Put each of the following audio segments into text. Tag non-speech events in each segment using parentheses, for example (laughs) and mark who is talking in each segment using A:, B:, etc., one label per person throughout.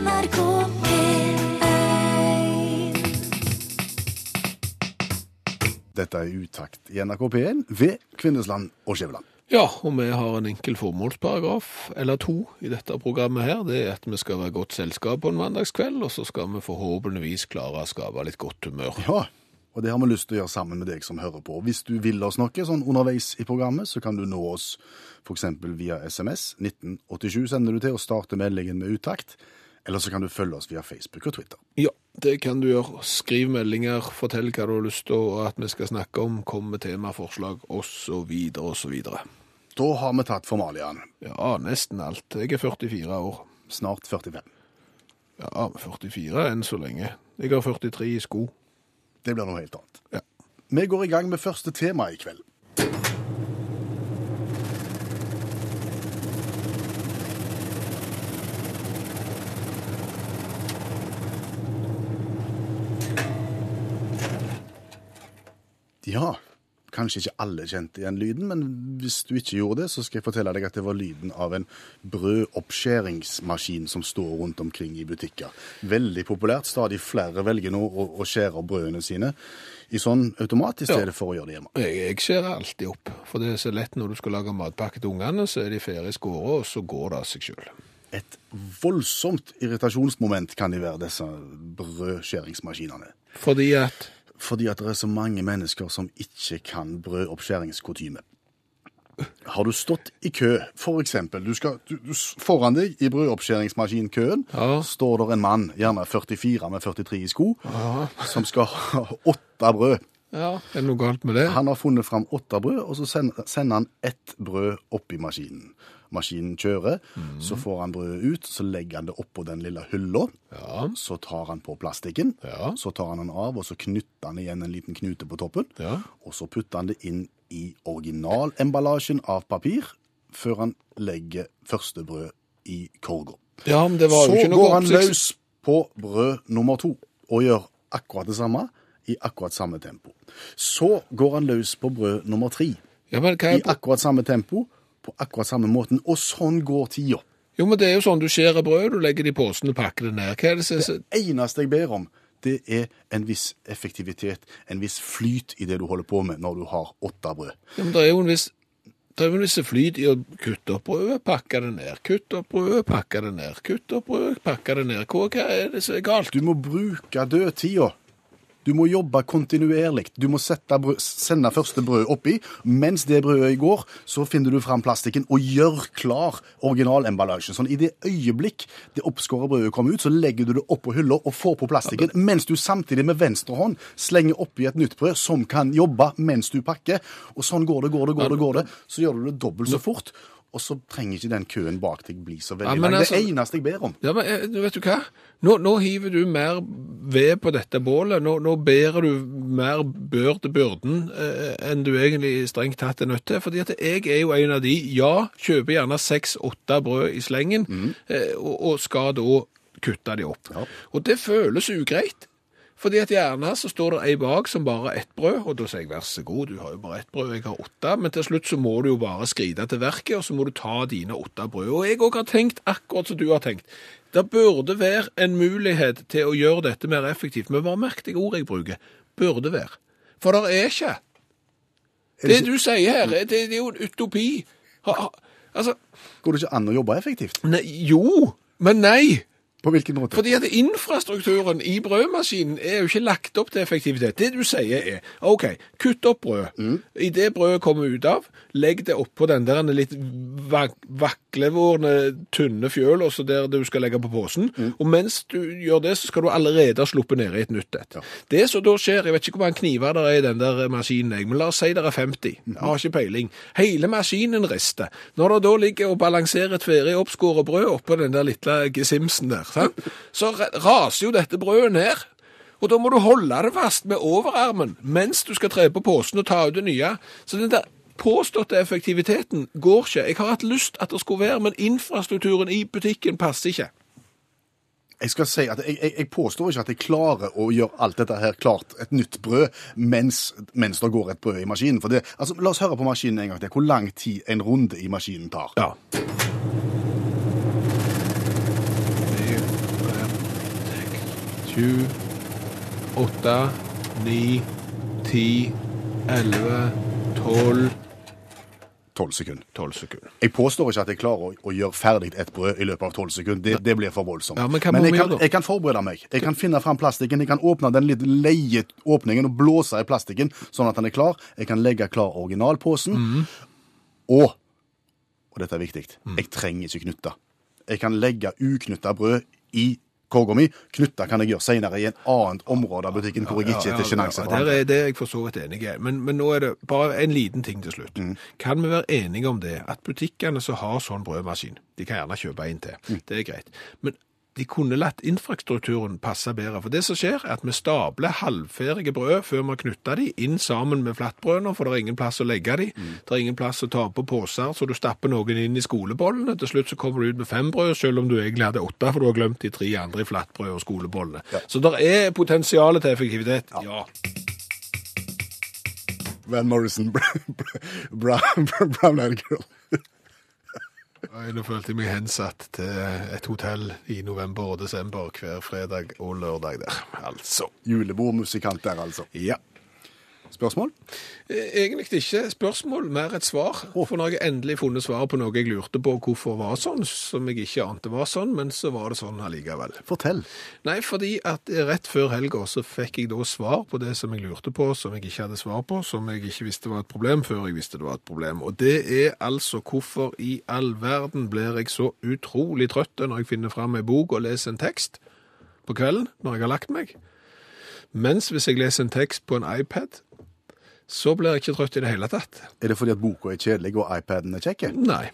A: NRK P1
B: Dette er Utakt i NRK P1 ved Kvinnesland og Skjæveland.
C: Ja, og vi har en enkel formålsparagraf, eller to, i dette programmet her. Det er at vi skal være godt selskap på en mandagskveld, og så skal vi forhåpentligvis klare å skape litt godt humør.
B: Ja, og det har vi lyst til å gjøre sammen med deg som hører på. Hvis du vil oss noe sånn underveis i programmet, så kan du nå oss f.eks. via SMS. 1987 sender du til og starter meldingen med Utakt. Eller så kan du følge oss via Facebook og Twitter.
C: Ja, det kan du gjøre. Skriv meldinger, fortell hva du har lyst til at vi skal snakke om, kom med temaforslag, osv., osv.
B: Da har vi tatt formaliaen.
C: Ja, nesten alt. Jeg er 44 år.
B: Snart 45.
C: Ja, 44 enn så lenge. Jeg har 43 i sko.
B: Det blir noe helt annet.
C: Ja.
B: Vi går i gang med første tema i kveld. Ja, kanskje ikke alle kjente igjen lyden, men hvis du ikke gjorde det, så skal jeg fortelle deg at det var lyden av en brødoppskjæringsmaskin som står rundt omkring i butikker. Veldig populært. Stadig flere velger nå å, å skjære brødene sine i sånn automat i stedet for å gjøre det hjemme.
C: Jeg, jeg skjærer alltid opp, for det er så lett når du skal lage matpakke til ungene, så er de ferdig skåret, og så går det av seg sjøl.
B: Et voldsomt irritasjonsmoment kan de være, disse brødskjæringsmaskinene.
C: Fordi at
B: Fordi at det er så mange mennesker som ikke kan brødoppskjæringskutyme. Har du stått i kø, eksempel, du skal, du, du, foran deg i brødoppskjæringsmaskinkøen
C: Ja.
B: står der en mann, gjerne 44 med 43 i sko, som skal ha åtte brød.
C: Ja, er det noe galt med det?
B: Han har funnet fram åtte brød, og så sender, sender han ett brød opp i maskinen. Maskinen kjører, så får han brødet ut, så legger han det oppå den lille hylla.
C: Ja.
B: Så tar han på plastikken,
C: Ja.
B: så tar han den av, og så knytter han igjen en liten knute på toppen.
C: Ja.
B: Og så putter han det inn i originalemballasjen av papir, før han legger første brød i korga.
C: Ja, men det var
B: Så
C: jo ikke noe
B: går han løs på brød nummer to, og gjør akkurat det samme i akkurat samme tempo. Så går han løs på brød nummer tre,
C: Ja,
B: i akkurat samme tempo, på akkurat samme måten, og sånn går tida.
C: Jo, men det er jo sånn, du skjærer brød, du legger det i posen og pakker det ned. Hva er det som-
B: eneste jeg ber om, det er en viss effektivitet, en viss flyt i det du holder på med når du har åtte brød.
C: Ja, men det er jo en viss... Det er vel visse flyt i å kutte opp brødet, pakke det ned, kutte opp brødet, pakke det ned, kutte opp brødet, pakke det ned. Hva er det som er galt?
B: Du må bruke dødtida. Du må jobbe kontinuerlig. Du må brød, sende første brød oppi. Mens det brødet går, så finner du fram plastikken og gjør klar originalemballasjen. Sånn, I det øyeblikk det oppskåra brødet kommer ut, så legger du det oppå hylla og får på plastikken, mens du samtidig med venstre hånd slenger oppi et nytt brød som kan jobbe mens du pakker. Og sånn går det, går det, går det. går det. Så gjør du det dobbelt så fort. Og så trenger ikke den køen bak deg bli så veldig
C: Ja,
B: lang.
C: altså-
B: Det eneste jeg ber om.
C: Ja, men eh, vet du hva? Nå, nå hiver du mer ved på dette bålet. Nå, nå bærer du mer bør til byrden eh, enn du egentlig strengt tatt er nødt til. Fordi at jeg er jo en av de, ja, kjøper gjerne seks-åtte brød i slengen, eh, og, og skal da kutte de opp.
B: Ja.
C: Og det føles ugreit. Fordi at gjerne så står det ei bak som bare har ett brød, og da sier jeg vær så god, du har jo bare ett brød, jeg har åtte, men til slutt så må du jo bare skride til verket, og så må du ta dine åtte brød. Og jeg òg har tenkt akkurat som du har tenkt. Det burde være en mulighet til å gjøre dette mer effektivt, men bare merk deg ordet jeg bruker. Burde være. For det er ikke. Det du sier her, det, det er jo en utopi. Ha, ha, altså,
B: Går det ikke an å jobbe effektivt?
C: nei, jo, men nei.
B: På hvilken måte?
C: Fordi at infrastrukturen i brødmaskinen er jo ikke lagt opp til effektivitet. Det du sier er, ok, kutt opp brød. I det brødet kommer ut av, legg det oppå den der litt vak vaklevårende, tynne fjøl, også der du skal legge på posen. Og mens du gjør det, så skal du allerede ha sluppet ned i et nytt et. Det som da skjer, jeg vet ikke hvor mange kniver det er i den der maskinen, jeg, men la oss si det er 50. Jeg har ikke peiling. Hele maskinen rister. Når det da ligger og balanserer et ferdig oppskåret brød oppå den der lille gesimsen der, sant? så raser jo dette brødet ned. Og da må du holde det fast med overarmen mens du skal tre på posen og ta ut det nye. Så den der påståtte effektiviteten går ikke. Jeg har hatt lyst at det skulle være, men infrastrukturen i butikken passer ikke.
B: Jeg skal si at jeg, jeg, jeg påstår ikke at jeg klarer å gjøre alt dette her klart, et nytt brød, mens, mens det går et brød i maskinen. For det, altså, la oss høre på maskinen en gang til. Hvor lang tid en runde i maskinen tar.
C: Ja. sju, åtte, ni, ti, elleve, tolv
B: 12 sekunder.
C: Tolv sekunder.
B: Jeg påstår ikke at jeg klarer å, å gjøre ferdig et brød i løpet av 12 sekunder. Det, det blir for voldsomt.
C: Ja, men må
B: jeg, kan, jeg kan forberede meg. Jeg kan finne fram plastikken, jeg kan åpne den litt leie åpningen og blåse i plastikken sånn at den er klar. Jeg kan legge klar originalposen.
C: Mhm.
B: Og, og dette er viktig,
C: Mm.
B: jeg trenger ikke knytte. Jeg kan legge uknytta brød i korga mi. Knytte kan jeg gjøre senere i en annet område av butikken hvor jeg ikke er til sjenanse andre.
C: er det er jeg for så vidt enig i. Men, men nå er det bare en liten ting til slutt.
B: Mm.
C: Kan vi være enige om det, at butikkene som har sånn brødmaskin, de kan gjerne kjøpe en til.
B: Mm.
C: Det er greit. Men de kunne latt infrastrukturen passe bedre. For det som skjer, er at vi stabler halvferdige brød før vi har knytta de inn sammen med flatbrødene, for det er ingen plass å legge de.
B: Mm.
C: Det er ingen plass å ta på poser, så du stapper noen inn i skolebollene. Til slutt så kommer du ut med fem brød, selv om du egentlig hadde åtte, for du har glemt de tre andre i flatbrød og skolebollene. Så det er potensial til effektivitet, ja.
B: Van Morrison, brown Eyed Girl.
C: Nå følte jeg meg hensatt til et hotell i november og desember hver fredag og lørdag der. Altså.
B: Julebordmusikant der, altså.
C: Ja.
B: Spørsmål?
C: Eh, Egentlig ikke spørsmål, mer et svar. For nå har jeg endelig funnet svaret på noe jeg lurte på hvorfor var sånn, som jeg ikke ante var sånn, men så var det sånn allikevel.
B: Fortell.
C: Nei, fordi at rett før helga så fikk jeg da svar på det som jeg lurte på, som jeg ikke hadde svar på, som jeg ikke visste var et problem før jeg visste det var et problem. Og det er altså hvorfor i all verden blir jeg så utrolig trøtt når jeg finner fram ei bok og leser en tekst på kvelden når jeg har lagt meg. Mens hvis jeg leser en tekst på en iPad, så blir jeg ikke trøtt i det hele tatt.
B: Er det fordi at boka er kjedelig og iPaden er kjekke?
C: Nei.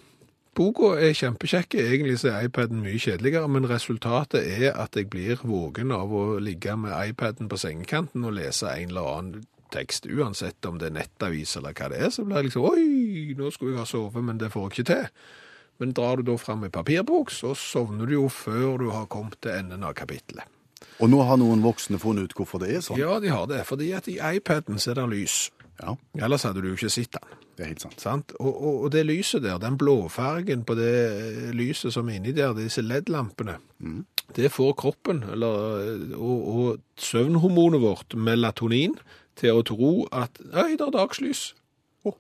C: Boka er kjempekjekk. Egentlig så er iPaden mye kjedeligere, men resultatet er at jeg blir vågen av å ligge med iPaden på sengekanten og lese en eller annen tekst, uansett om det er nettavis eller hva det er. Så blir jeg liksom Oi, nå skulle jeg ha sovet, men det får jeg ikke til. Men drar du da fram en papirbok, så sovner du jo før du har kommet til enden av kapittelet.
B: Og nå har noen voksne funnet ut hvorfor det er sånn.
C: Ja, de har det, fordi at i iPaden så er det lys.
B: Ja,
C: Ellers hadde du jo ikke sett den.
B: det er helt sant.
C: Sant? Og, og, og det lyset der, den blåfargen på det eh, lyset som er inni der, disse LED-lampene, det får kroppen, eller, og, og søvnhormonet vårt, melatonin, til å tro at Øy, det er dagslys.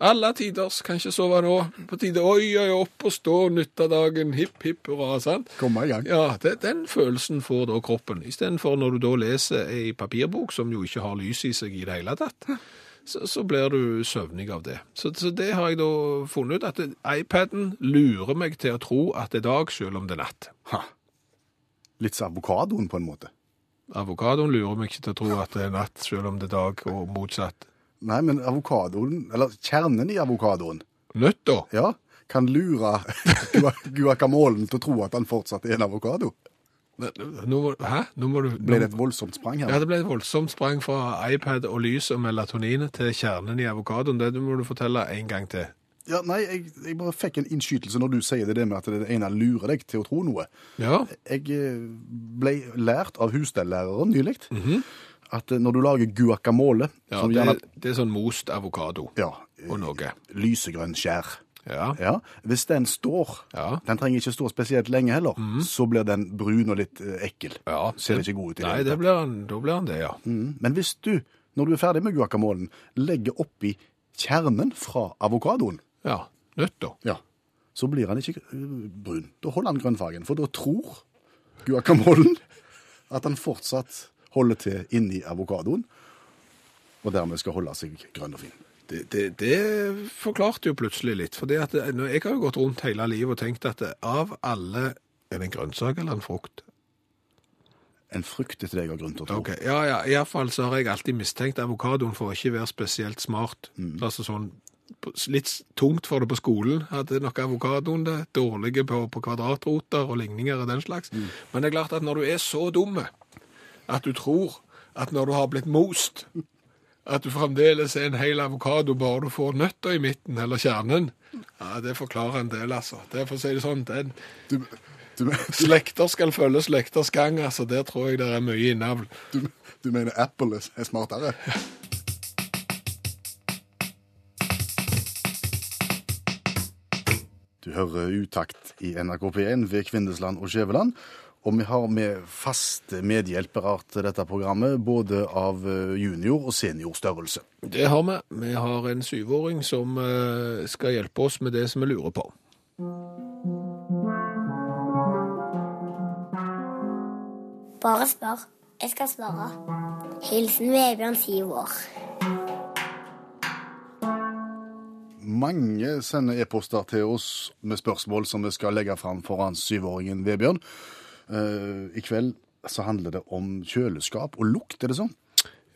C: Alle tiders, kan ikke sove nå. På tide oi, oi, opp og stå, nytte dagen, hipp, hipp, hurra. sant?
B: Komme i gang.
C: Ja, det, den følelsen får da kroppen. Istedenfor når du da leser ei papirbok som jo ikke har lys i seg i det hele tatt, så, så blir du søvnig av det. Så, så det har jeg da funnet ut, at iPaden lurer meg til å tro at det er dag, selv om det er natt.
B: Ha. Litt som avokadoen på en måte.
C: Avokadoen lurer meg ikke til å tro at det er natt, selv om det er dag, og motsatt.
B: Nei, men avokadoen, eller kjernen i avokadoen,
C: Nøtt da?
B: ja, kan lure (laughs) guacamolen til å tro at han fortsatt er en avokado.
C: Nå hæ? Nå må du...
B: Ble det et voldsomt sprang her?
C: Ja, det ble et voldsomt sprang fra iPad og lys og melatonin til kjernen i avokadoen. Det må du fortelle en gang til.
B: Ja, nei, jeg, jeg bare fikk en innskytelse når du sier det, det med at det ene lurer deg til å tro noe.
C: Ja,
B: Jeg eh, ble lært av husstellæreren nylig at eh, når du lager guacamole,
C: ja
B: som
C: det,
B: gjerne
C: det er sånn most avokado
B: ja,
C: og noe.
B: lysegrønn skjær,
C: Ja,
B: ja, hvis den står,
C: Ja.
B: den trenger ikke stå spesielt lenge heller, så blir den brun og litt eh, ekkel.
C: ja.
B: Ser ikke god ut i det
C: Nei, det han, da blir han det, ja.
B: Mm. Men hvis du, når du er ferdig med guacamolen, legger oppi kjernen fra avokadoen,
C: Ja, Nøtter.
B: ja, så blir han ikke eh, brun. Da holder han grønnfargen, for da tror guacamolen (laughs) at han fortsatt holder til inni avokadoen, og dermed skal holde seg grønn og fin.
C: Det, det, det forklarte jo plutselig litt, for jeg har jo gått rundt hele livet og tenkt at av alle, er det en grønnsak eller en frukt?
B: En frukt etter det jeg har grunn til å tro.
C: Okay. ja, ja, i hvert fall så har jeg alltid mistenkt avokadoen for å ikke være spesielt smart.
B: Mm.
C: Altså sånn, litt tungt for det på skolen, hadde nok avokadoen det, dårlige på, på kvadratroter og ligninger og den slags.
B: Mm.
C: Men det er klart at når du er så dumme, at du tror at når du har blitt most, at du fremdeles er en hel avokado bare du får nøtta i midten, eller kjernen, ja, det forklarer en del, altså. Det er for å si det sånn, den
B: Du, du,
C: slekter skal følge slekters gang, altså. Der tror jeg det er mye innavl.
B: du, du mener Apple er smartere? Du hører utakt i NRK P1 ved Kvindesland og Skjæveland. Og vi har med faste medhjelpere til dette programmet, både av eh, junior- og seniorstørrelse.
C: Det har vi. Vi har en syvåring som eh, skal hjelpe oss med det som vi lurer på.
A: Bare spør. Jeg skal svare. Hilsen Vebjørn, syv år.
B: Mange sender e-poster til oss med spørsmål som vi skal legge fram foran syvåringen Vebjørn. Eh, I kveld så handler det om kjøleskap og lukt, er det sånn?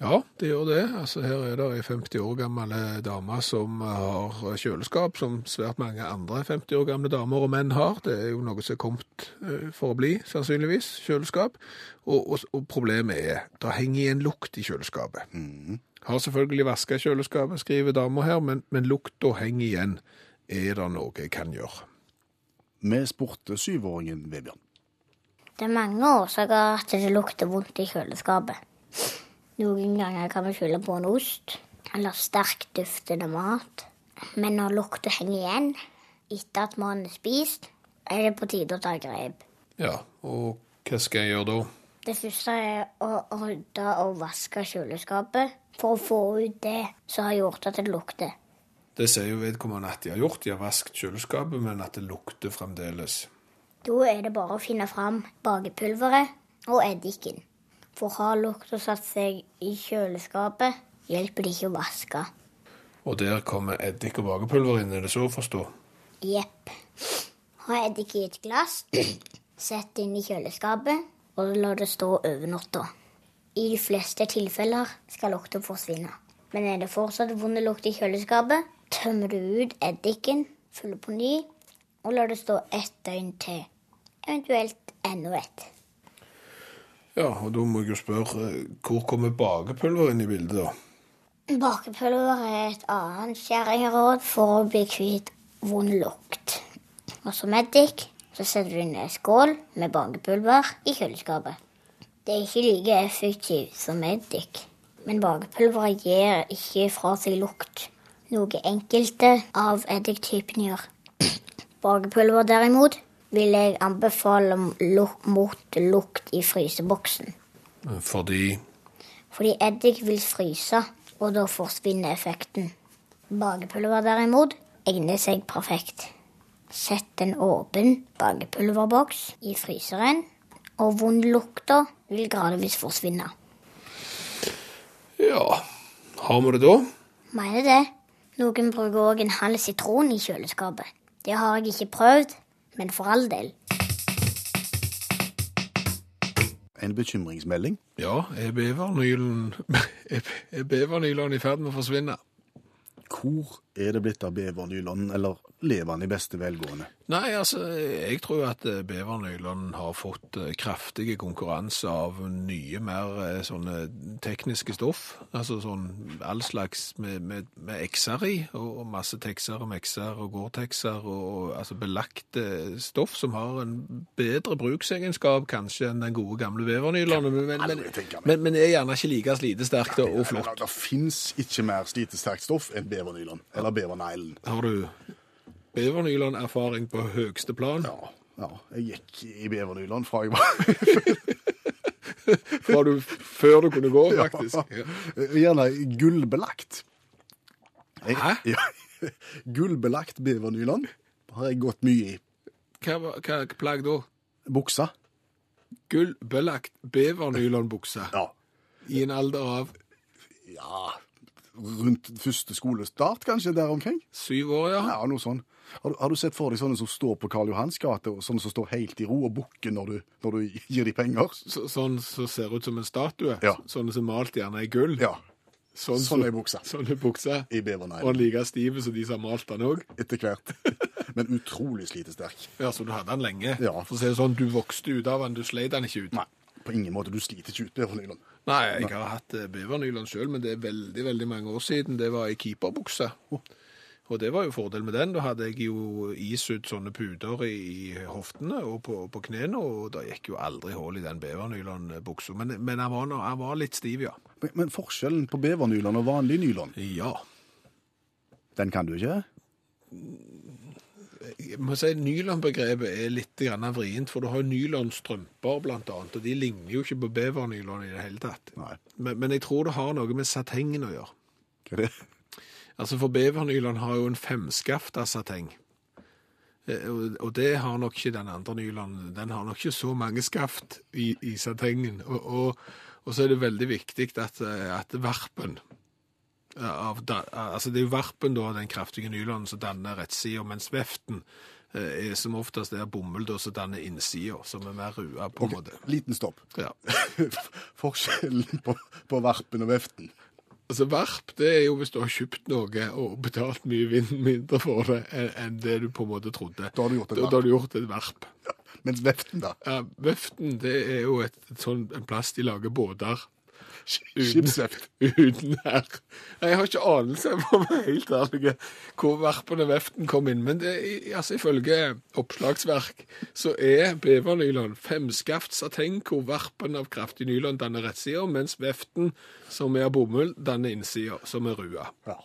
C: Ja, det gjør det. Altså, her er det ei 50 år gammel dame som har kjøleskap, som svært mange andre 50 år gamle damer og menn har. Det er jo noe som er kommet eh, for å bli, sannsynligvis, kjøleskap. Og, og, og problemet er, det henger igjen lukt i kjøleskapet. Har selvfølgelig vaska kjøleskapet, skriver dama her, men, men lukta henger igjen. Er det noe jeg kan gjøre?
B: Vi spurte syvåringen Vebjørn.
A: Det er mange årsaker at det lukter vondt i kjøleskapet. Noen ganger kan vi skylde på en ost eller sterkt duftende mat. Men når lukta henger igjen etter at man er spist, er det på tide å ta grep.
C: Ja, og hva skal jeg gjøre da?
A: Det første er å rydde og vaske kjøleskapet for å få ut det som har gjort at det lukter.
C: Det sier jo vedkommende at de har gjort. De har vasket kjøleskapet, men at det lukter fremdeles.
A: Da er det bare å finne fram bakepulveret og eddiken. For har lukta satt seg i kjøleskapet, hjelper det ikke å vaske.
C: Og der kommer eddik og bakepulver inn, er det så å forstå?
A: Jepp. Ha eddik i et glass, (clears throat) sett det inn i kjøleskapet og la det stå over natta. I de fleste tilfeller skal lukta forsvinne. Men er det fortsatt vond lukt i kjøleskapet, tømmer du ut eddiken, fyller på ny og lar det stå ett døgn til. Eventuelt enda ett.
C: Ja, og da må jeg jo spørre, hvor kommer bakepulver inn i bildet da?
A: Bakepulver er et annet skjæringråd for å bli kvitt vond lukt. Og som eddik så setter du ned skål med bakepulver i kjøleskapet. Det er ikke like effektivt som eddik, men bakepulveret gir ikke fra seg lukt, noe enkelte av eddiktypene gjør. Bakepulver derimot vil jeg anbefale mot lukt i fryseboksen.
C: Fordi
A: Fordi eddik vil fryse, og da forsvinner effekten. Bakepulver derimot egner seg perfekt. Sett en åpen bakepulverboks i fryseren, og vondlukta vil gradvis forsvinne.
C: Ja, har vi det da?
A: Mener det. Noen bruker òg en halv sitron i kjøleskapet. Det har jeg ikke prøvd, men for all del.
B: En bekymringsmelding.
C: Ja, er bevernylen er (laughs) er bevernylen i ferd med å forsvinne?
B: Hvor er det blitt av bevernylon, eller lever han i beste velgående?
C: Nei, altså, jeg tror at eh, har fått eh, kraftige konkurranse av nye, mer eh, sånne tekniske stoff. Altså sånn all slags med, med, med ekser i, og, masse tekser og mekser og Gore-Texer, og, altså belagte stoff som har en bedre bruksegenskap kanskje enn den gode gamle bevernylonen, men, men, men, men er gjerne ikke like slitesterkt og, flott.
B: Det, det fins ikke mer slitesterkt stoff enn bevernylon, eller beverneglen.
C: Har du bevernylon-erfaring på høgste plan?
B: Ja, ja, jeg gikk i bevernylon fra jeg var (laughs)
C: Fra du, før du kunne gå, (laughs) faktisk. Ja.
B: Gjerne gullbelagt. Jeg-
C: Hæ? (laughs)
B: Ja, gullbelagt bevernylon har jeg gått mye i.
C: Hva, hva plagg da?
B: Buksa.
C: Gullbelagt bevernylonbukse
B: Ja.
C: i en alder av
B: ja. Rundt første skolestart, kanskje, der omkring.
C: syv år, ja.
B: Ja, noe sånn. Har du, har du sett for deg sånne som står på Karl Johans gate, og sånne som står helt i ro og bukker når du, når du gir dem penger?
C: Så, sånn som ser ut som en statue.
B: Ja.
C: Sånne som malt gjerne i gull.
B: Ja.
C: Sånn,
B: sånn er buksa.
C: Sånn er buksa.
B: I
C: Og
B: beverneglen.
C: like stiv som de som har malt den òg.
B: Etter hvert. (laughs) Men utrolig slitesterk.
C: Ja, så du hadde den lenge.
B: Ja.
C: For å si det sånn, du vokste ut av den, du sleit den ikke ut.
B: Nei, på ingen måte. Du sliter ikke ut bevernylon.
C: Nei, jeg har hatt eh, bevernylon sjøl, men det er veldig veldig mange år siden. Det var ei keeperbukse. Og det var jo fordel med den. Da hadde jeg jo isydd sånne puter i i hoftene og på, på knærne, og det gikk jo aldri hull i den bevernylonbuksa. Men, men han, var, han var litt stiv, ja.
B: Men, men forskjellen på bevernylon og vanlig nylon,
C: Ja.
B: den kan du ikke?
C: Må si Nylonbegrepet er litt vrient, for du har nylonstrømper annet, og de ligner jo ikke på bevernylon i det hele tatt. Men, men jeg tror det har noe med satengen å gjøre.
B: Hva er det?
C: Altså For bevernylon har jo en femskafta sateng. Eh, Og det har nok ikke den andre nylonen. Den har nok ikke så mange skaft i, i satengen. Og, og, og så er det veldig viktig at, at varpen av, da, altså Det er jo varpen, da, den kraftige nylonen, som danner rettsida, mens veften eh, er som oftest er bomull, da, som danner innsida, som er mer rua, på en måte.
B: Liten stopp.
C: Ja. (laughs)
B: Forskjellen på, på varpen og veften.
C: Altså Varp det er jo hvis du har kjøpt noe og betalt mye mindre for det enn det du på en måte trodde.
B: Da har du gjort et
C: Da,
B: varp.
C: da har du gjort et varp.
B: Mens veften, da?
C: Ja, veften det er jo et, et sånn, en plass de lager båter.
B: Skipsveft.
C: Uten her. Jeg har ikke anelse, for å være helt ærlig, hvor verpene veften kom inn. Men det, altså, ifølge oppslagsverk så er bevernylon femskaft sateng, hvor verpen av kraftig nylon danner rettsida, mens veften, som er av bomull, danner innsida, som er rua.
B: Ja.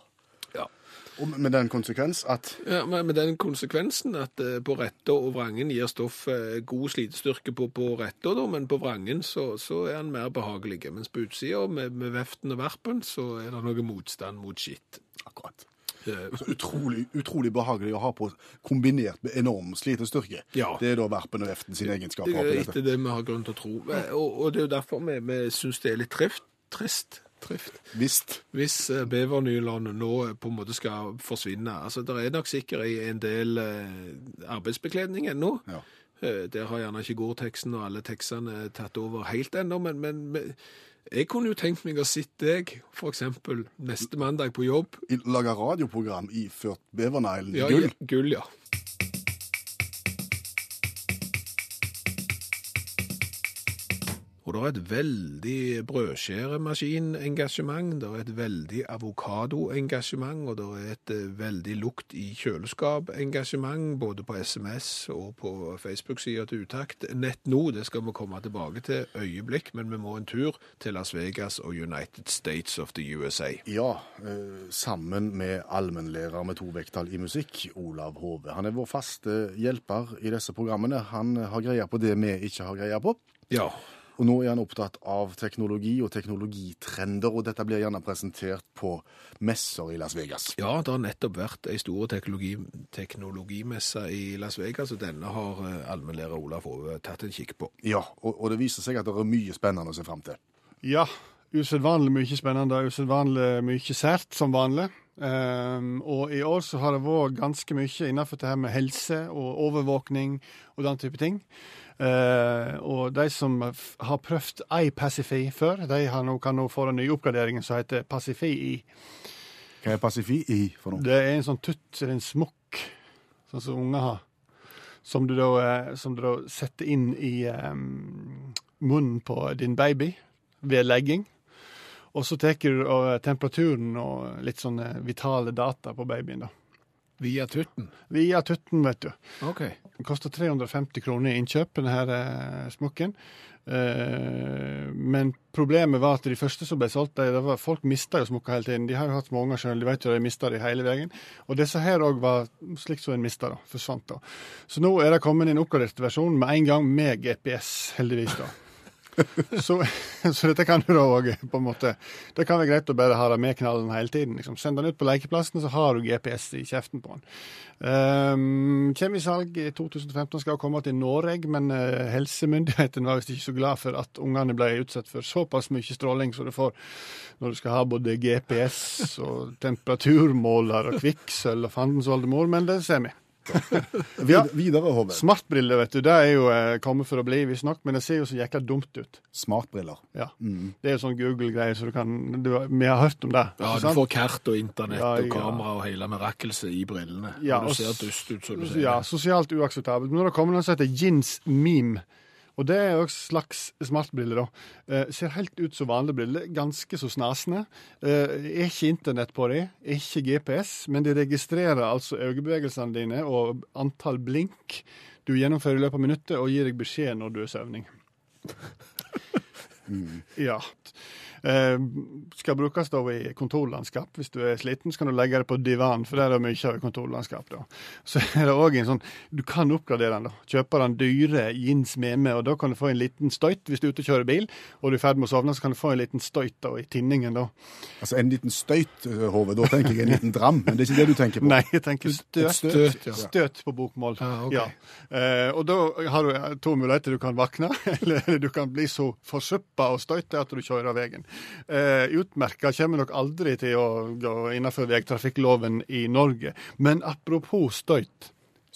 B: Og med den konsekvens at
C: Ja, med den konsekvensen at eh, på retta og vrangen gir stoff god slitestyrke på, på retta, men på vrangen så, så er den mer behagelig. Mens på utsida, med, med veften og verpen, så er det noe motstand mot skitt.
B: Akkurat.
C: Eh,
B: Så utrolig, utrolig behagelig å ha på, kombinert med enorm slitestyrke.
C: Ja.
B: Det er da verpen og veften sine egenskaper.
C: Det er etter det vi har grunn til å tro. Eh, Og, og det er jo derfor vi, vi syns det er litt trift, trist trift.
B: Visst.
C: Hvis eh, bevernylon nå eh, på en måte skal forsvinne. Altså, Det er nok sikkert i en del eh, arbeidsbekledning ennå.
B: Ja.
C: Der har gjerne ikke Gore-teksten og alle tekstene tatt over helt ennå, men, men, jeg kunne jo tenkt meg å sitte deg f.eks. neste mandag på jobb.
B: Lage radioprogram iført beverneglen i
C: Ja,
B: gull.
C: Gull, ja. Og det er et veldig brødskjæremaskinengasjement, det er et veldig avokadoengasjement, og det er et eh, veldig lukt i kjøleskap-engasjement, både på SMS og på Facebook-sida til Utakt. Nett nå, det skal vi komme tilbake til øyeblikk, men vi må en tur til Las Vegas og United States of the USA.
B: Ja, eh, sammen med allmennlærer med to vekttall i musikk, Olav Hove. Han er vår faste hjelper i disse programmene. Han har greie på det vi ikke har greie på.
C: Ja,
B: Og nå er han opptatt av teknologi og teknologitrender, og dette blir gjerne presentert på messer i Las Vegas.
C: Ja, det har nettopp vært ei stor teknologi, teknologimesse i Las Vegas, og denne har eh, allmennlærer Olaf Ove tatt en kikk på.
B: Ja, og, og det viser seg at det er mye spennende å se fram til.
D: Ja, usedvanlig mye spennende, usedvanlig mye sært som vanlig. Um, og i år så har det vært ganske mye innenfor det her med helse og overvåkning og den type ting. Eh, og de som har prøvd iPacifi før, de har nå, kan nå få den nye oppgraderingen som heter Pacifi i.
B: Hva er Pacifi i for noe?
D: Det er en sånn tutt, eller en smokk, sånn som unger har. Som du da, eh, som du da setter inn i um, munnen på din baby ved legging. Og så tar du eh, temperaturen og litt sånne vitale data på babyen. da.
C: Via tutten.
D: Via tutten, vet du.
C: OK.
D: Den koster 350 kroner i innkjøp, denne her eh, smokken. Eh, men problemet var at de første som ble solgt, de, var, folk mista jo smokker hele tiden. De har jo hatt mange sjøl, de vet jo de mista de hele veien. Og disse her òg var slik som en mista, da. Forsvant, da. Så nå er det kommet en oppgradert versjon med en gang med GPS, heldigvis, da. (laughs) Så, så dette kan du da òg på en måte Det kan være greit å bare ha det med knallen hele tiden. Liksom. Send den ut på lekeplassen, så har du GPS i kjeften på den. Um, kommer i salg i 2015, skal komme til Norge, men uh, helsemyndighetene var visst ikke så glad for at ungene ble utsatt for såpass mye stråling som du får når du skal ha både GPS og temperaturmåler og kvikksølv og fandens oldemor, men det ser vi. (laughs)
B: Vid videre, Hove.
D: Smartbriller, vet du, det er jo eh, kommet for å bli, visstnok, men det ser jo så jækla dumt ut.
B: Smartbriller.
D: Ja. Det er jo sånn Google-greier, så du kan du, Vi har hørt om det.
C: Ja, du
D: sant?
C: får kart og internett
D: Ja,
C: og
D: ja.
C: kamera og hele mirakelset i brillene.
D: Ja,
C: og
D: og
C: du ser dust ut, som du sier.
D: Ja, sosialt uakseptabelt. Men nå har det kommet noe som heter Jins Meme. Og det er jo et slags smartbriller, da. Eh, ser helt ut som vanlige briller, ganske så snasende. Eh, er ikke internett på dem, er ikke GPS, men de registrerer altså øyebevegelsene dine og antall blink du gjennomfører i løpet av minuttet, og gir deg beskjed når du er søvning. (laughs) Ja. Eh, skal brukes da i kontorlandskap. Hvis du er sliten, så kan du legge det på divan, for der er det mye av kontorlandskap. da. Så er det òg en sånn Du kan oppgradere den. da. Kjøpe den dyre jeans meme, og da kan du få en liten støyt hvis du er ute og kjører bil, og du er i ferd med å sovne, så kan du få en liten støyt da i tinningen. da.
B: Altså en liten støyt, eh, Hove. Da tenker jeg en liten dram, men det er ikke det du tenker på.
D: Nei, jeg tenker støt.
C: støt, ja.
D: Støt på bokmål.
C: Ah, okay.
D: ja. eh, og da har du to muligheter. Du kan våkne, (laughs) eller du kan bli så forsuppa og støyte at du kjører av veien. Eh, utmerka kommer nok aldri til å gå innenfor vegtrafikkloven i Norge. Men apropos støyt,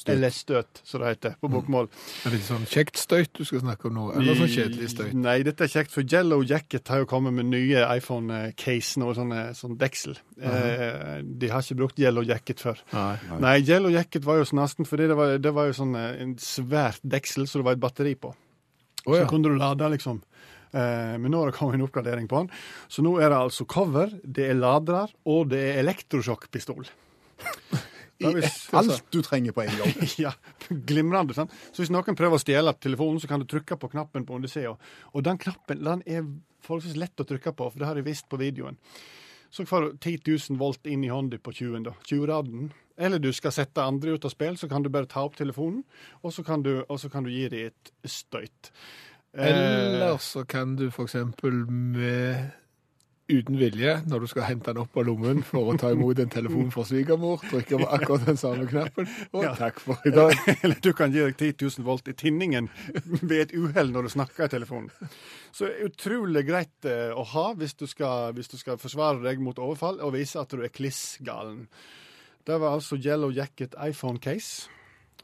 D: eller støt, som det heter på bokmål.
C: Er det sånn kjekt støyt du skal snakke om nå, eller sånn kjedelig støyt?
D: Nei, dette er kjekt, for Yellow Jacket har jo kommet med nye iPhone-case og sånne, sånn deksel. eh, de har ikke brukt Yellow Jacket før.
C: Nei.
D: Nei, Yellow Jacket var jo snasten, fordi det var, det var jo sånn eh, en svært deksel så det var et batteri på.
C: Oh, ja.
D: Så kunne du lade, liksom. Eh, men nå har det kommet en oppgradering på den. Så nå er det altså cover, det er ladrer, og det er elektrosjokkpistol. Hvis-
B: alt du trenger på en gang. (laughs)
D: ja, glimrende. sant? Så hvis noen prøver å stjele telefonen, så kan du trykke på knappen på undersida. Og den knappen den er forholdsvis lett å trykke på, for det har jeg vist på videoen. Så får du 10 000 volt inn i hånda på 20 da. 20-raden. Eller du skal sette andre ut av spill, så kan du bare ta opp telefonen, og så kan du, så kan du gi dem et støyt. Eh,
C: Eller så kan du eksempel med uten vilje, når du skal hente den opp av lommen for å ta imot en telefon fra svigermor, trykke på akkurat den samme knappen, og
D: Ja.
C: takk for i dag. (laughs)
D: Eller du kan gi deg 10 000 volt i tinningen ved et uhell når du snakker i telefonen. Så utrolig greit eh, å ha hvis du, skal, hvis du skal forsvare deg mot overfall og vise at du er kliss galen. Det var altså Yellow Jacket iPhone case.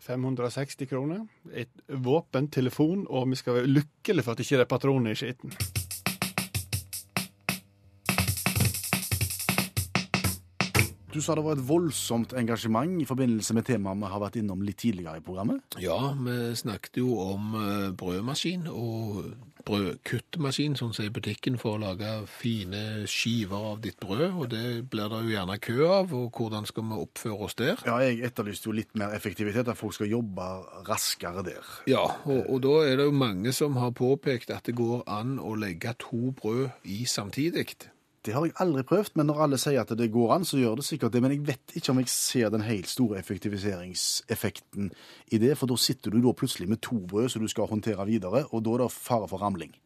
D: 560 kroner. Et våpen, telefon, og vi skal være lykkelige for at det ikke er patroner i skitten.
B: Du sa det var et voldsomt engasjement i forbindelse med temaet vi har vært innom litt tidligere i programmet.
C: Ja, vi snakket jo om eh, brødmaskin og brødkuttmaskin, sånn som i butikken, for å lage fine skiver av ditt brød, og det blir det jo gjerne kø av, og hvordan skal vi oppføre oss der?
B: Ja, jeg etterlyste jo litt mer effektivitet, at folk skal jobbe raskere der.
C: Ja, og, og da er det jo mange som har påpekt at det går an å legge to brød i samtidig.
B: Det har jeg aldri prøvd, men når alle sier at det går an, så gjør det sikkert det. Men jeg vet ikke om jeg ser den helt store effektiviseringseffekten i det, for da sitter du da plutselig med to brød som du skal håndtere videre, og da er det fare for ramling.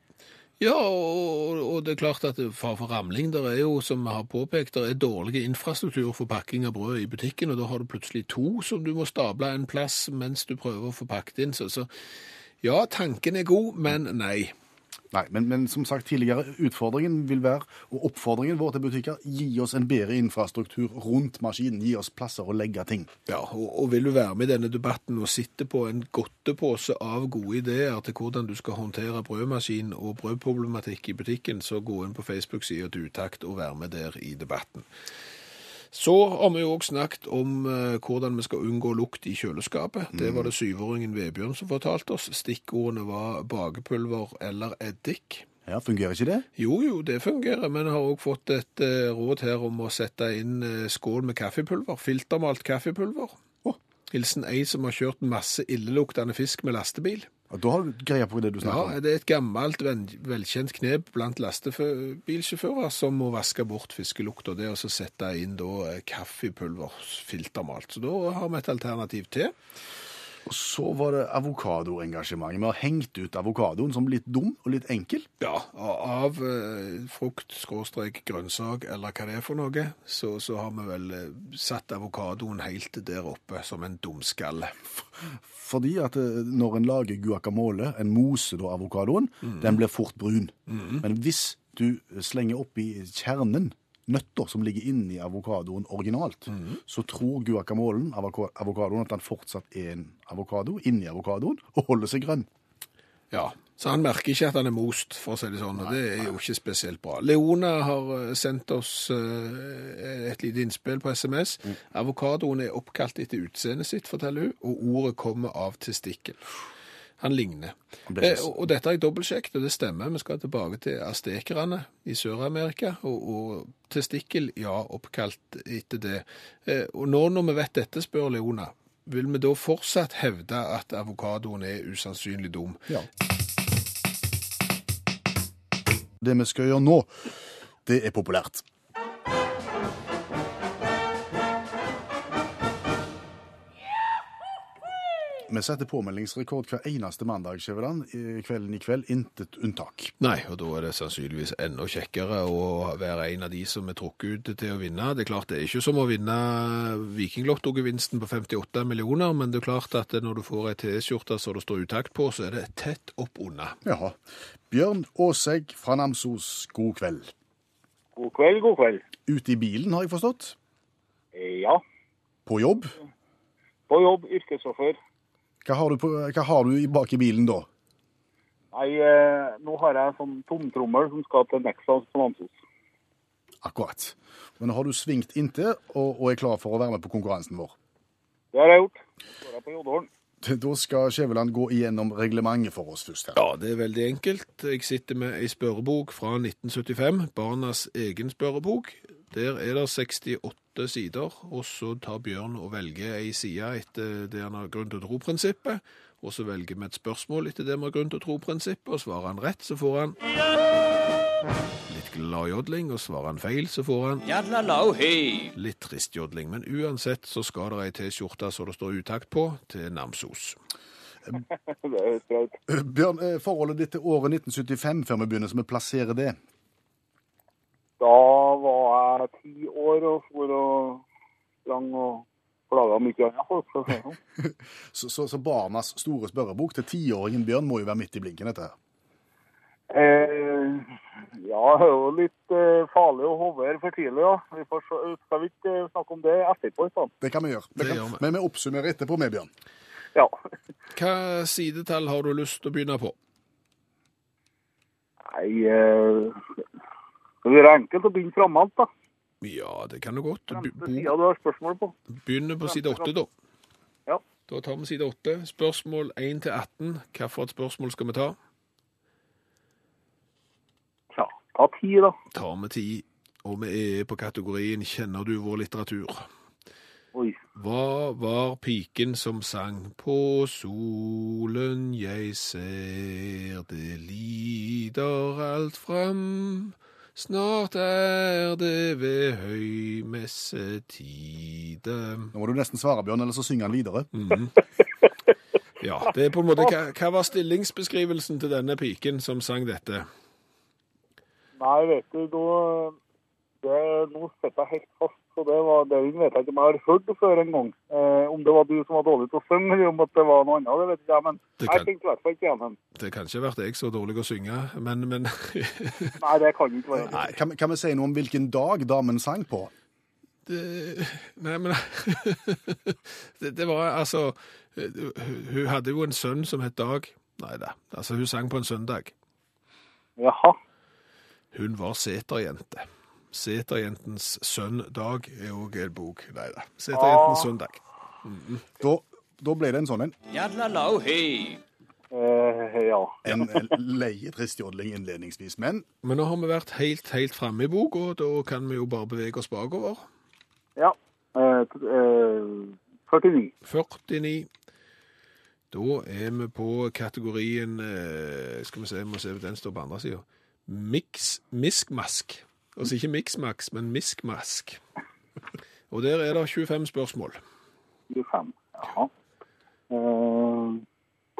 C: Ja, og, og det er klart at far for ramling, det er jo, som vi har påpekt, det er dårlig infrastruktur for pakking av brød i butikken, og da har du plutselig to som du må stable en plass mens du prøver å få pakket inn. Så, så ja, tanken er god, men nei.
B: Nei, men, men som sagt tidligere, utfordringen vil være, og oppfordringen vår til butikker, gi oss en bedre infrastruktur rundt maskinen, gi oss plasser å legge ting.
C: Ja, og, og vil du være med i denne debatten og sitte på en godtepose av gode ideer til hvordan du skal håndtere brødmaskin og brødproblematikk i butikken, så gå inn på Facebook-sida til Utakt og vær med der i debatten. Så har vi jo også snakket om eh, hvordan vi skal unngå lukt i kjøleskapet. Det var det syvåringen Vebjørn som fortalte oss. Stikkordene var bakepulver eller eddik.
B: Ja, Fungerer ikke det?
C: Jo, jo, det fungerer, men jeg har også fått et eh, råd her om å sette inn eh, skål med kaffepulver. Filtermalt kaffepulver.
B: Å.
C: Hilsen ei som har kjørt masse illeluktende fisk med lastebil.
B: Ja, da har du greie på det du snakker om.
C: Ja, det er et gammelt, velkjent knep blant lastebilsjåfører som må vaske bort fiskelukta. Det er å sette inn da eh, kaffepulver filtermalt. Så da har vi et alternativ til.
B: Og så var det avokadoengasjementet. Vi har hengt ut avokadoen som litt dum og litt enkel.
C: Ja, av eh, frukt, skråstrek, grønnsak eller hva det er for noe, så, så har vi vel eh, satt avokadoen helt der oppe som en dumskalle.
B: Fordi at eh, når en lager guacamole, en moser da avokadoen, den blir fort brun. Men hvis du slenger oppi kjernen nøtter som ligger inni avokadoen originalt, så tror guacamolen, avoka- avokadoen, at den fortsatt er en avokado inni avokadoen og holder seg grønn.
C: Ja, så han merker ikke at han er most, for å si det sånn, og det er jo ikke spesielt bra. Leona har eh, sendt oss eh, et lite innspill på SMS. Avokadoen er oppkalt etter utseendet sitt, forteller hun, og ordet kommer av testikkel. Han ligner. Eh, og, dette har jeg dobbeltsjekket, og det stemmer. Vi skal tilbake til aztekerne i Sør-Amerika, og, og testikkel, ja, oppkalt etter det. Eh, og nå når vi vet dette, spør Leona, vil vi da fortsatt hevde at avokadoen er usannsynlig dum?
B: Ja. Det vi skal gjøre nå, det er populært. Vi setter påmeldingsrekord hver eneste mandag, Skjæveland. Kvelden i kveld, intet unntak.
C: Nei, og da er det sannsynligvis enda kjekkere å være en av de som er trukket ut til å vinne. Det er klart det er ikke som å vinne Vikinglotto-gevinsten på 58 millioner, men det er klart at når du får ei T-skjorte som det står utakt på, så er det tett opp unna.
B: Jaha. Bjørn Aasegg fra Namsos, god kveld.
E: God kveld, god kveld.
B: Ute i bilen, har jeg forstått?
E: Eh, Ja,
B: På jobb?
E: på jobb, yrkessjåfør.
B: Hva har du, på, hva har du bak i bilen da?
E: Nei, eh, nå har jeg sånn tomtrommel som skal til Nexans på Namsos.
B: Akkurat. Men har du svingt inntil og, og er klar for å være med på konkurransen vår?
E: Det har jeg gjort. Står jeg på Jodålen.
B: Da skal Skjæveland gå igjennom reglementet for oss først her.
C: Ja, det er veldig enkelt. Jeg sitter med ei spørrebok fra 1975, barnas egen spørrebok. Der er det 68 sider, og så tar Bjørn og velger ei side etter det han har grunn til å tro-prinsippet, og så velger vi et spørsmål etter det vi har grunn til å tro-prinsippet, og svarer han rett, så får han litt gladjodling, og svarer han feil, så får han litt trist jodling. Men uansett så skal det ei T-skjorte så det står utakt på, til Namsos. (laughs)
B: Bjørn, eh, forholdet ditt til året 1975 før vi begynner, så vi plasserer det.
E: Da var jeg ti år og for og sprang og plaga mye annet folk. for å si det sånn. (laughs)
B: Så, så, så barnas store spørrebok til tiåringen Bjørn må jo være midt i blinken, dette her.
E: Eh, ja, det er jo litt eh, farlig å hovere for tidlig, ja. Vi får, skal vi ikke snakke om det etterpå? Sånn.
B: Det kan vi gjøre.
C: Det
B: kan,
C: gjør vi.
B: Men vi oppsummerer etterpå med Bjørn.
E: Ja.
C: Hva sidetall har du lyst til å begynne på?
E: Nei eh, Det blir enkelt å begynne framalt, da.
C: Ja, det kan du godt.
E: Fremste sida du har spørsmål på.
C: Begynner på side 8, da.
E: Ja.
C: Da tar vi side 8. Spørsmål 1 til 18. Hvilket spørsmål skal vi ta?
E: Ja, ta 10, da.
C: Tar vi 10, og vi er på kategorien Kjenner du vår litteratur?
E: Oi.
C: Hva var piken som sang På solen jeg ser det lider alt fram Snart er det ved høymessetide
B: Nå må du nesten svare, Bjørn, eller så synger han videre.
C: Ja, det er på en måte Hva, hva var stillingsbeskrivelsen til denne piken som sang dette?
E: Nei, vet du, da det, Nå sitter jeg helt fast på det. Var, det vet jeg ikke om jeg har hørt det før en gang. Eh, om det var du som var dårlig til å synge, eller om at det var noe annet, det vet ikke jeg. Men
C: kan,
E: jeg tenkte i hvert fall ikke igjen den.
C: Det kan ikke ha vært jeg så dårlig å synge, men, men (laughs)
E: Nei, det kan ikke være.
B: Nei. Kan, kan vi si noe om hvilken dag damen sang på?
C: det, Nei, men (laughs) det, det var altså Hun hadde jo en sønn som het Dag. Nei da, altså hun sang på en søndag.
E: Jaha.
C: Hun var seterjente. Seterjentens søndag er òg en bok. Nei da. Seterjentens søndag.
B: Da, da ble det en sånn en.
E: Uh, ja.
B: En leietrist leie tristjodling innledningsvis. Men
C: Men nå har vi vært helt, helt framme i boka, og da kan vi jo bare bevege oss bakover.
E: ja. Uh, eh, 49.
C: 49. Da er vi på kategorien eh, Skal vi se, må se den står på andre sida. Mix, miskmask. Altså ikke miksmaks, men miskmask. Og der er det 25 spørsmål.
E: 25. Jaha.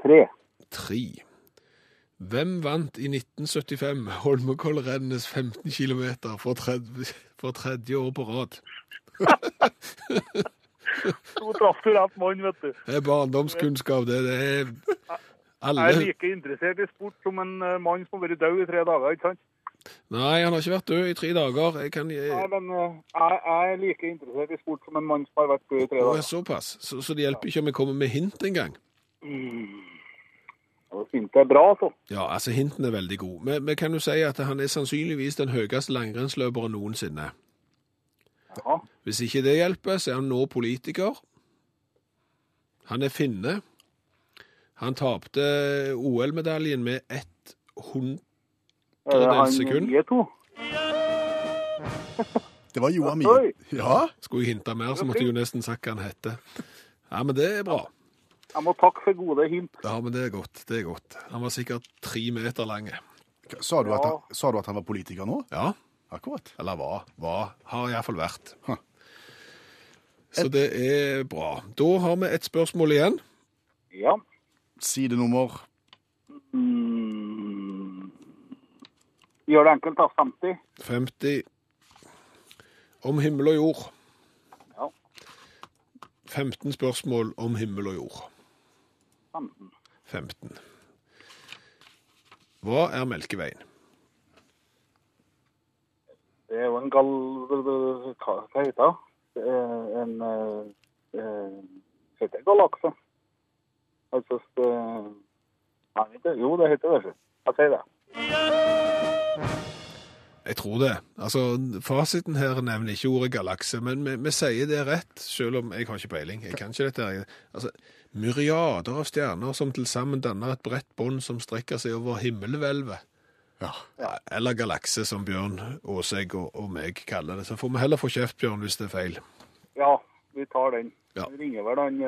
E: 3.
C: 3. Hvem vant i 1975 Holmenkollrennenes 15 km for, for tredje år på rad? (laughs)
E: Nå traff du rett mann, vet du.
C: Det er barndomskunnskap, det. Det er
E: Jeg er like interessert i sport som en eh, mann som har vært død i tre dager, ikke sant?
C: Nei, han har ikke vært død i tre dager. Jeg kan
E: Nei, men eh, jeg, jeg er like interessert i sport som en mann som har vært død i tre dager.
C: såpass. Så, så det hjelper ikke om jeg kommer med hint engang.
E: Mm. Hint er bra, altså.
C: Ja, altså hinten er veldig god. Men, men kan du si at han er sannsynligvis den høyeste langrennsløperen noensinne.
E: Ja.
C: Hvis ikke det hjelper, så er han nå politiker. Han er finne. Han tapte OL-medaljen med ett hund...
E: Er det han
C: sekund? (laughs)
B: det var Johan
E: Oi.
B: Mie. Ja,
C: Skulle jeg hinta mer, så måtte jeg jo nesten sagt hva han heter. Ja, men det er bra.
E: Jeg må takke for gode hint.
C: Ja, men det er godt. Det er godt. Han var sikkert tre meter lang.
B: Sa du, at
E: Ja.
B: han, sa du at han var politiker nå?
C: Ja,
B: Akkurat.
C: eller hva? Hva? Har iallfall vært.
B: Huh.
C: Så det er bra. Da har vi et spørsmål igjen.
E: Ja.
B: Sidenummer
E: Mm. Gjør det enkelt, da. 50.
C: 50 om himmel og jord.
E: Ja.
C: 15 spørsmål om himmel og jord.
E: 15.
C: 15. Hva er Melkeveien?
E: Det er jo en gal... Hva heter det? Det er en eh, eh, Heter det galakse? Altså eh, Nei. Jo, det heter det. Jeg sier det.
C: Jeg tror det. Altså, Fasiten her nevner ikke ordet galakse, men vi, vi sier det rett, selv om jeg har ikke peiling. Jeg kan ikke dette. Altså, Myriader av stjerner som til sammen danner et bredt bånd som strekker seg over himmelhvelvet.
B: Ja.
C: Eller galakse, som Bjørn Aaseg og, og meg kaller det. Så får vi heller få kjeft, Bjørn, hvis det er feil.
E: Ja, vi tar den.
C: Ja.
E: Vi ringer vel han,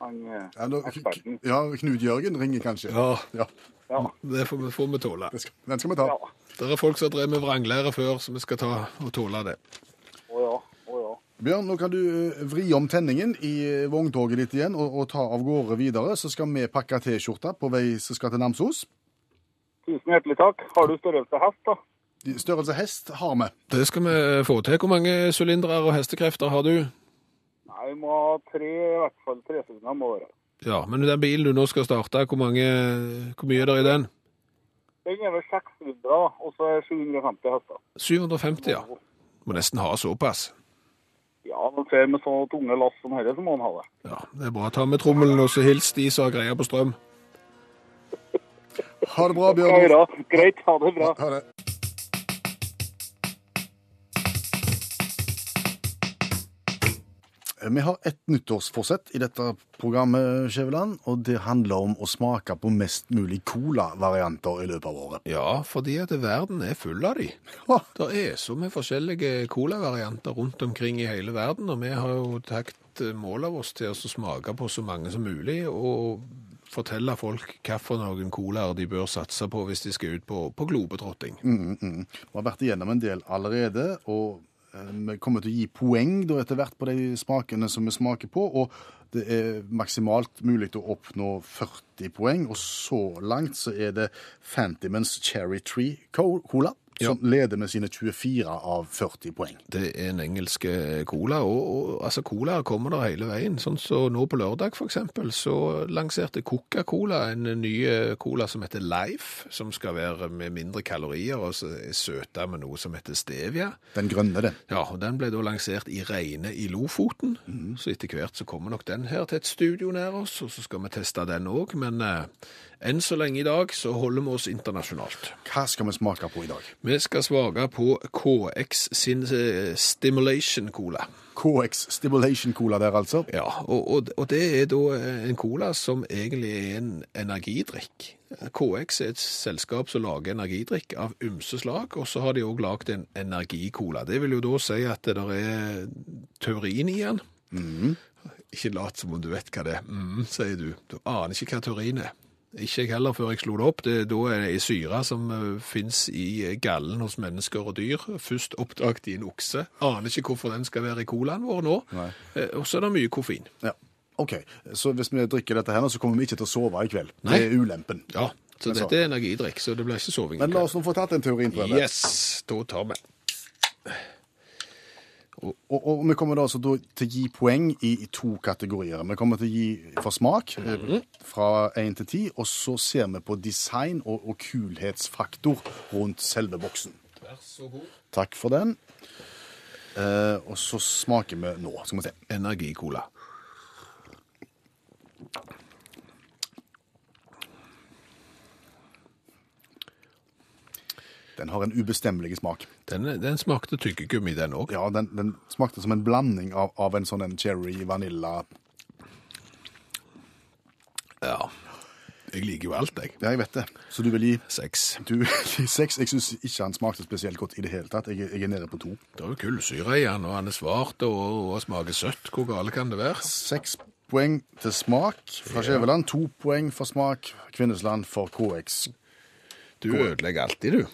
E: han eh,
B: Ja, nå-
E: eksperten.
B: ja, Knut Jørgen ringer kanskje.
C: Ja,
B: Ja,
C: det får vi, får vi tåle.
B: det skal, Den skal vi ta.
E: ja.
C: Det er folk som har drevet med vranglære før, så vi skal ta og tåle det.
E: Å ja. Å ja.
B: Bjørn, nå kan du eh, vri om tenningen i eh, vogntoget ditt igjen og, og ta av gårde videre. Så skal vi pakke T-skjorta på vei som skal til Namsos.
E: Tusen hjertelig takk. Har du størrelse hest, da?
B: Størrelse hest har vi.
C: Det skal vi få til. Hvor mange sylindere og hestekrefter har du?
E: Vi må ha tre, i hvert fall tre sesonger må være.
C: Ja, men den bilen du nå skal starte, hvor, mange, hvor mye er det i den?
E: Den er vel 600, og så er 750 hester.
C: 750, ja. Må nesten ha såpass.
E: Ja, når ser med så tunge lass som dette, så må han ha det.
C: Ja, det er bra. Ta med trommelen og så hils de som har greia på strøm.
B: Ha det bra, Bjørn.
E: Greit, ha det bra.
B: Ha det. Vi har et nyttårsforsett i dette programmet, Skjæveland, og det handler om å smake på mest mulig cola-varianter i løpet av året.
C: Ja, fordi at verden er full av de.
B: Ja.
C: Det er så med forskjellige colavarianter rundt omkring i hele verden, og vi har jo tatt mål av oss til å smake på så mange som mulig, og fortelle folk hvilke colaer de bør satse på hvis de skal ut på, på globetrotting.
B: Mm, mm. Vi har vært igjennom en del allerede, og vi kommer til å gi poeng da etter hvert på de smakene som vi smaker på, og det er maksimalt mulig å oppnå 40 poeng, og så langt så er det Fantimans Cherry Tree Cola, som leder med sine 24 av 40 poeng.
C: Det er en engelsk eh, cola, og, og altså cola kommer der hele veien. Sånn så nå på lørdag eksempel, så lanserte Coca-Cola en ny cola som heter Life, som skal være med mindre kalorier og er med noe som heter stevia.
B: Den grønne, den.
C: Ja, og den ble da lansert i Reine i Lofoten, så etter hvert så kommer nok den her til et studio nær oss, og så skal vi teste den òg, men eh, enn så lenge i dag så holder vi oss internasjonalt.
B: Hva skal vi smake på i dag?
C: Vi skal svake på KX sin eh, Stimulation Cola.
B: KX Stimulation Cola der, altså.
C: Ja, og, og, og det er da en cola som egentlig er en energidrikk. KX er et selskap som lager energidrikk av ymse slag, og så har de òg lagd en energicola. Det vil jo da si at det der er teorien i den. Ikke lat som om du vet hva det er, mm, sier du. Du aner ikke hva teorien er. Ikke jeg heller før jeg slo det opp. Det, da er det ei syre som uh, fins i gallen hos mennesker og dyr. Først oppdaget i en okse. Aner ikke hvorfor den skal være i colaen vår nå. Eh, og så er det mye koffein.
B: Ja. OK, så hvis vi drikker dette her nå, så kommer vi ikke til å sove i kveld.
C: Nei.
B: Det er ulempen.
C: Ja, så dette er energidrikk, så det blir ikke soving.
B: Men la oss nå få tatt en teorinprøve.
C: Yes, da tar vi.
B: Og, og vi kommer da altså til å gi poeng i, i to kategorier. Vi kommer til å gi for smak eh, fra 1 til 10, og så ser vi på design og, og kulhetsfaktor rundt selve boksen.
C: Vær så god.
B: Takk for den. Eh, og så smaker vi nå. Skal vi se.
C: Energicola.
B: Den har en ubestemmelig smak.
C: Den, den smakte tyggegummi, den òg.
B: Ja, den, den smakte som en blanding av, av en sånn en cherry, vanilla
C: Ja. Jeg liker jo alt, jeg.
B: Ja, jeg vet det. Så du vil gi
C: Seks.
B: du vil gi seks? Jeg syns ikke han smakte spesielt godt i det hele tatt. Jeg, jeg er nede på to.
C: Det er jo kullsyre i han, og han er svart og, og smaker søtt. Hvor gale kan det være?
B: Seks poeng til smak fra Skjæveland. To poeng for smak Kvinnesland for KX.
C: Du ødelegger alltid, du.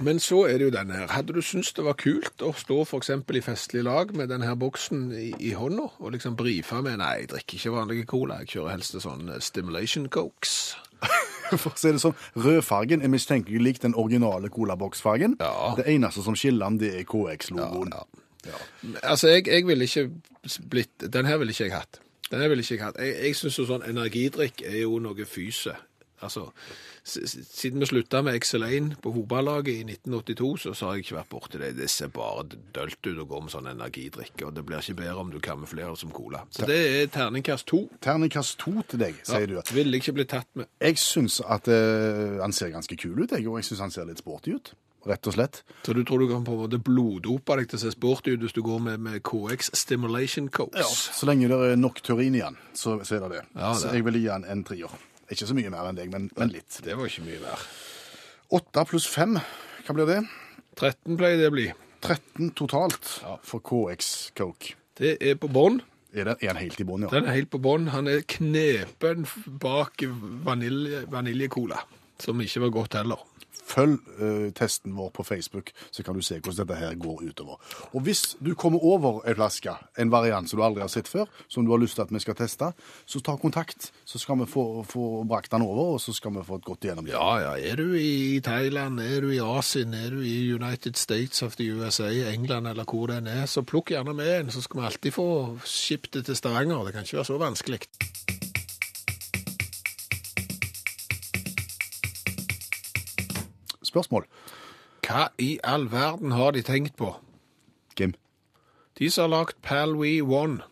C: Men så er det jo denne her. Hadde du syntes det var kult å stå f.eks. i festlig lag med denne her boksen i, i hånda og liksom brife med Nei, jeg drikker ikke vanlige cola, jeg kjører helst sånn eh, stimulation cokes. (laughs)
B: For å si det sånn, Rødfargen er mistenkelig lik den originale colaboksfargen.
C: Ja.
B: Det eneste som skiller den, det er KX-logoen.
C: Ja, Altså, jeg, jeg ville ikke blitt Den her ville ikke jeg hatt. Den her ville ikke jeg hatt. Jeg, jeg syns jo sånn energidrikk er jo noe fyse. Altså, siden vi slutta med XL1 på Hobalaget i 1982, så, har jeg ikke vært borti det. Det ser bare dølt ut å gå med sånn energidrikke, og det blir ikke bedre om du kamuflerer som cola. Så det er terningkast to.
B: Terningkast to til deg, sier du.
C: Ville ikke blitt tatt med.
B: Jeg syns at uh, han ser ganske kul ut, jeg, og jeg syns han ser litt sporty ut. Rett og slett.
C: Så du tror du kan på en måte bloddope deg til å se sporty ut hvis du går med, med KX Stimulation Cokes?
B: Så lenge det er nok turin i han, så, så er det det.
C: Ja, det
B: Så jeg vil gi han en trier. Ikke så mye mer enn deg, men, men litt.
C: Det var ikke mye mer.
B: Åtte pluss fem, hva blir det?
C: 13 pleier det å bli.
B: 13 totalt
C: Ja.
B: for KX Coke.
C: Det er på bånn.
B: Er, den, er den helt i bånn, ja?
C: Den er helt på bånn. Han er knepen bak vanilje, vaniljecola, som ikke var godt heller.
B: Følg uh, testen vår på Facebook, så kan du se hvordan dette her går utover. Og hvis du kommer over ei flaske, en variant som du aldri har sett før, som du har lyst til at vi skal teste, så ta kontakt. Så skal vi få, få brakt den over, og så skal vi få et godt gjennom.
C: Ja, ja. Er du i Thailand, er du i Asien, er du i United States of the USA, England eller hvor den er, så plukk gjerne med en, så skal vi alltid få skipt det til Stavanger. Det kan ikke være så vanskelig.
B: Spørsmål?
C: Hva i all verden har de tenkt på?
B: Kim?
C: De som har lagt Pal We One.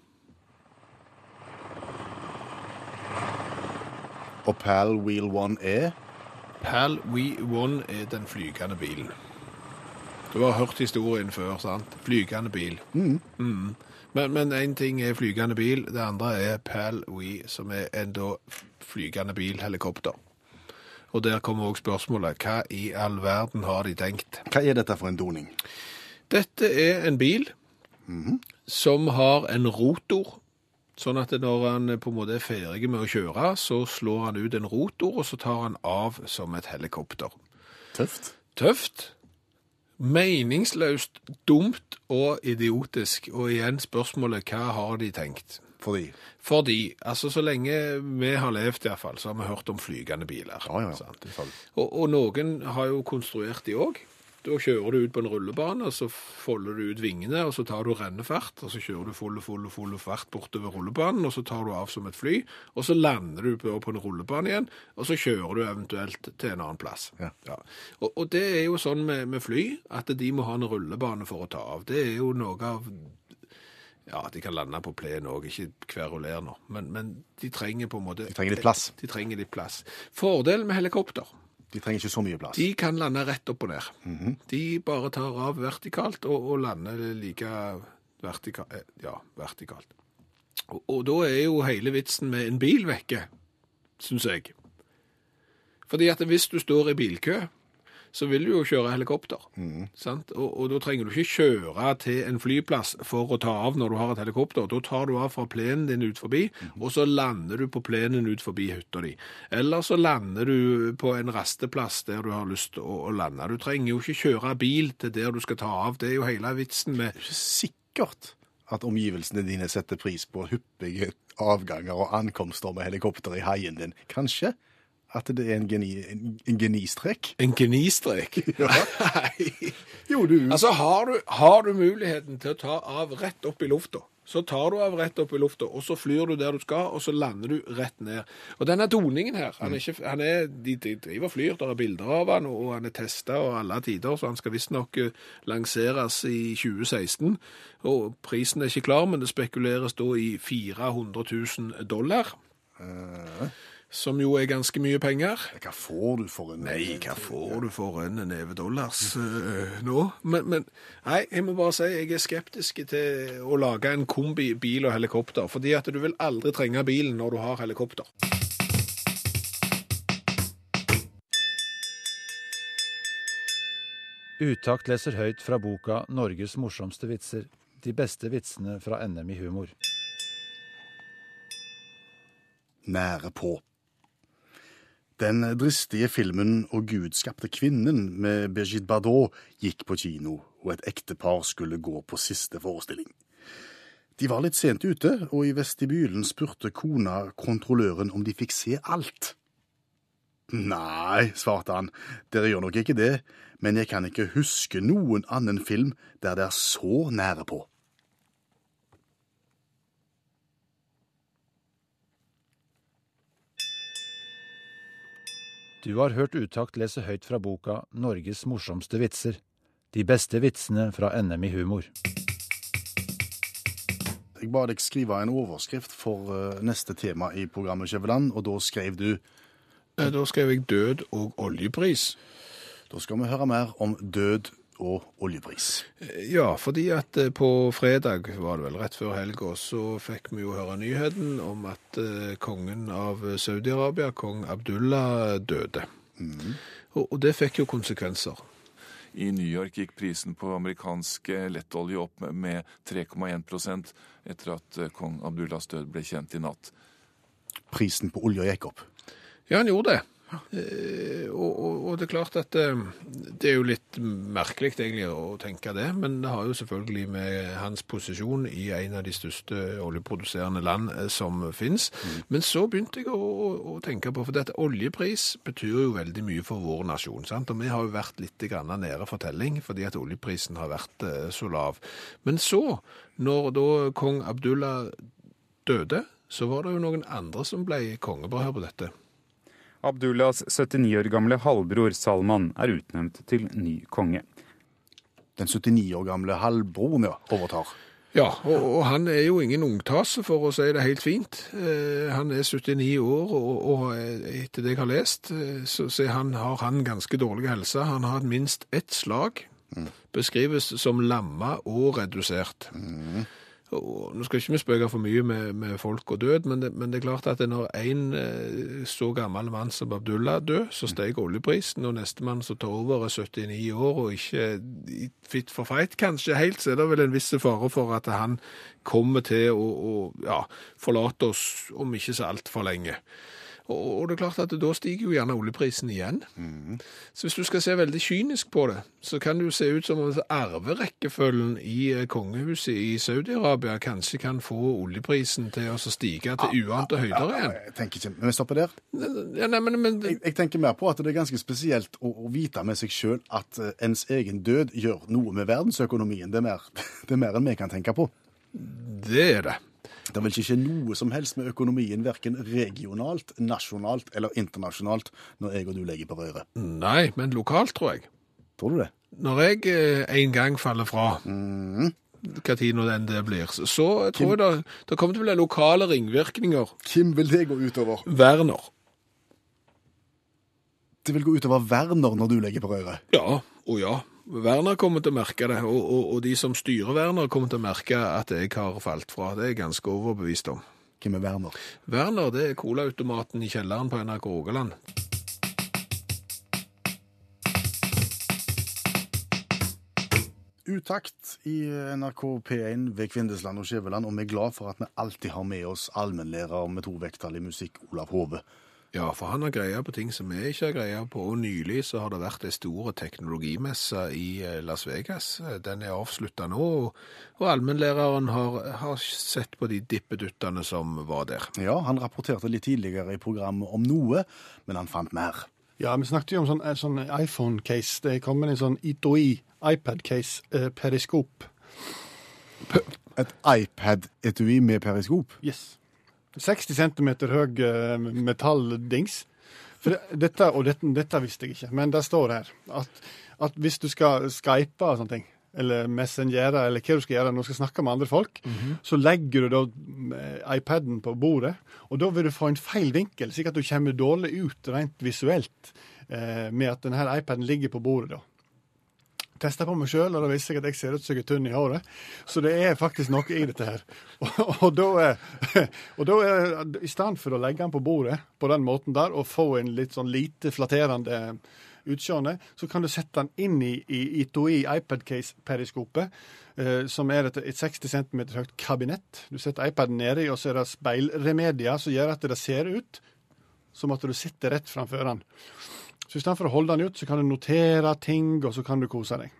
B: Og Pal Wheel One er
C: Pal We One er den flygende bilen. Du har hørt historien før, sant? Flygende bil. Mm. Men, men en ting er flygende bil, det andre er Pal We, som er en da flygende bil, helikopter. Og der kommer også spørsmålet, hva i all verden har de tenkt?
B: Hva er dette for en doning?
C: Dette er en bil som har en rotor, sånn at når han på en måte er ferdig med å kjøre, så slår han ut en rotor, og så tar han av som et helikopter.
B: Tøft.
C: Tøft, meningsløst, dumt og idiotisk. Og igjen spørsmålet, hva har de tenkt?
B: Fordi
C: Fordi, altså så lenge vi har levd i hvert fall, så har vi hørt om flygende biler.
B: Ja, ja, ja.
C: Og, og noen har jo konstruert de òg. Da kjører du ut på en rullebane, og så folder du ut vingene, og så tar du rennefart, og så kjører du full, full, full fart bortover rullebanen, og så tar du av som et fly, og så lander du på, på en rullebane igjen, og så kjører du eventuelt til en annen plass.
B: Ja.
C: Og, og det er jo sånn med, med fly, at de må ha en rullebane for å ta av. Det er jo noe av ja, de kan lande på plenen òg, ikke kveruler nå. Men, men de trenger på en måte
B: De trenger litt plass.
C: De trenger litt plass. Fordelen med helikopter
B: De trenger ikke så mye plass.
C: de kan lande rett opp og ned. De bare tar av vertikalt og, og lander like vertika, eh, ja, vertikalt. Og, og da er jo hele vitsen med en bil vekke, syns jeg. Fordi at hvis du står i bilkø, så vil du jo kjøre helikopter. Sant? Og, og da trenger du ikke kjøre til en flyplass for å ta av når du har et helikopter. Da tar du av fra plenen din ut forbi, og så lander du på plenen ut forbi hytta di. Eller så lander du på en rasteplass der du har lyst til å, å lande. Du trenger jo ikke kjøre bil til der du skal ta av. Det er jo hele vitsen med Det
B: ikke sikkert at omgivelsene dine setter pris på hyppige avganger og ankomster med helikopter i haien din. Kanskje at det er en, geni, en, en genistrek?
C: en genistrek. (laughs) Nei.
B: Jo, du
C: Altså, har du, har du muligheten til å ta av rett opp i lufta, så tar du av rett opp i lufta, og så flyr du der du skal, og så lander du rett ned. Og denne doningen her, han er ikke, han er, de, driver og flyr, der er bilder av han, og han er testet og alle tider, så han skal visstnok eh, lanseres i 2016. Og prisen er ikke klar, men det spekuleres da i 400 000 dollar. Som jo er ganske mye penger.
B: Hva får du for en
C: Nei, hva får du for en neve dollars uh, nå? Men, men nei, jeg må bare si jeg er skeptisk til å lage en kombi bil og helikopter, fordi at du vil aldri trenge bilen når du har helikopter.
F: Utakt leser høyt fra boka 'Norges morsomste vitser'. De beste vitsene fra NM i humor.
B: nære på. Den dristige filmen 'Og Gud skapte kvinnen' med Birgit Bardot gikk på kino, og et ektepar skulle gå på siste forestilling. De var litt sent ute, og i vestibylen spurte kona kontrolløren om de fikk se alt. Nei, svarte han, dere gjør nok ikke det, men jeg kan ikke huske noen annen film der det er så nære på.
F: Du har hørt Utakt lese høyt fra boka 'Norges morsomste vitser'. De beste vitsene fra NM i humor.
B: Jeg ba deg skrive en overskrift for eh, neste tema i programmet, Skjæveland, og da skrev du
C: Da skrev jeg død og oljepris.
B: Da skal vi høre mer om død og oljepris.
C: Ja, fordi at eh, på fredag, var det vel rett før helga, så fikk vi jo høre nyheten om at eh, kongen av Saudi-Arabia, kong Abdullah, døde. Og, og det fikk jo konsekvenser.
G: I New York gikk prisen på amerikansk eh, lettolje opp med- med 3,1 etter at kong Abdullahs død ble kjent i natt.
B: Prisen på olja gikk opp.
C: Ja, han gjorde det. Eh, og, og, og det er klart at eh, det er jo litt merkelig egentlig å tenke det, men det har jo selvfølgelig med hans posisjon i en av de største oljeproduserende land som som finnes. Men så begynte jeg å, å, å tenke på, for dette oljepris betyr jo veldig mye for vår nasjon, sant? Og vi har jo vært litt grann nære fortelling, fordi at oljeprisen har vært eh, så lav. Men så, når da kong Abdullah døde, så var det jo noen andre som ble konge. Bare hør på dette.
H: Abdullahs 79 år gamle halvbror Salman er utnevnt til ny konge.
B: Den 79 år gamle halvbroren ja, overtar.
C: Ja, og, og han er jo ingen ungtase, for å si det helt fint. Eh, han er 79 år, og, og eh, etter det jeg har lest, eh, så, så han, har han ganske dårlig helse. Han har hatt minst ett slag. Beskrives som lamma og redusert. Nå skal ikke vi spøke for mye med, med folk og død, men det, men det er klart at når en eh, så gammel mann som Abdullah dør, så steg oljeprisen, og nestemann som tar over er 79 år og ikke fit for fight kanskje helt, så er det vel en viss fare for at han kommer til å, å ja, forlate oss om ikke så altfor lenge. Og, det er klart at da stiger jo gjerne oljeprisen igjen. Så hvis du skal se veldig kynisk på det, så kan det jo se ut som om arverekkefølgen i eh, kongehuset i Saudi-Arabia kanskje kan få oljeprisen til å stige til uante høyder igjen.
B: Jeg tenker ikke, men vi stopper der.
C: Ja, nei, men, men
B: Jeg, jeg tenker mer på at det er ganske spesielt å, å vite med seg sjøl at eh, ens egen død gjør noe med verdensøkonomien. Det er, mer, (laughs) det er mer enn vi kan tenke på.
C: det er det.
B: Det vil ikke skje noe som helst med økonomien, verken regionalt, nasjonalt eller internasjonalt, når jeg og du legger på røret.
C: Nei, men lokalt, tror jeg.
B: Tror du det?
C: Når jeg eh, en gang faller fra, hva tid nå den det blir, så så tror jeg det, det kommer til å bli lokale ringvirkninger.
B: Hvem vil det gå utover?
C: Werner.
B: Det vil gå utover Werner når du legger på røret.
C: Ja, og ja. Werner kommer til å merke det, og, og, og de som styrer Werner kommer til å merke at jeg har falt fra. Det er jeg ganske overbevist om.
B: Hvem er Werner?
C: Werner, det er colaautomaten i kjelleren på NRK Rogaland.
B: Utakt i NRK P1 ved Kvindesland og Skjæveland, og vi er glad for at vi alltid har med oss allmennlærer med to vekttall i musikk, Olav Hove.
C: Ja, for han har greia på ting som vi ikke har greia på, og nylig så har det vært en stor teknologimesse i eh, Las Vegas. Den er avslutta nå, og, og allmennlæreren har, har sett på de dippeduttene som var der.
B: Ja, han rapporterte litt tidligere i programmet om noe, men han fant mer.
D: Ja, vi snakket jo om sånn, en sånn iPhone-case. Det er kommet en sånn ITOI iPad-case, eh, periskop.
B: Et iPad-etui med periskop.
D: Yes. 60 cm høy metalldings. For dette, og dette, dette visste jeg ikke, men det står her at, at hvis du skal skype og sånne ting, eller messengere, eller hva du skal gjøre når du skal snakke med andre folk, så legger du da eh, iPaden på bordet, og da vil du få en feil vinkel, slik at du kommer dårlig ut rent visuelt eh, med at denne iPaden ligger på bordet da. Testa på meg sjøl, og da visste jeg at jeg ser ut som jeg er tynn i håret. Så det er faktisk noe i dette her. (laughs) Og, og da er, (laughs) og da er I stedet for å legge den på bordet på den måten der, og få en litt sånn lite flatterende utseende, så kan du sette den inn i, i ITOI iPad-case-periskopet, eh, som er et, et 60 cm høyt kabinett. Du setter iPaden nedi, og så er det speilremedier som gjør at det ser ut som at du sitter rett framfor den. Så istedenfor å holde den ut, så kan du notere ting, og så kan du kose deg.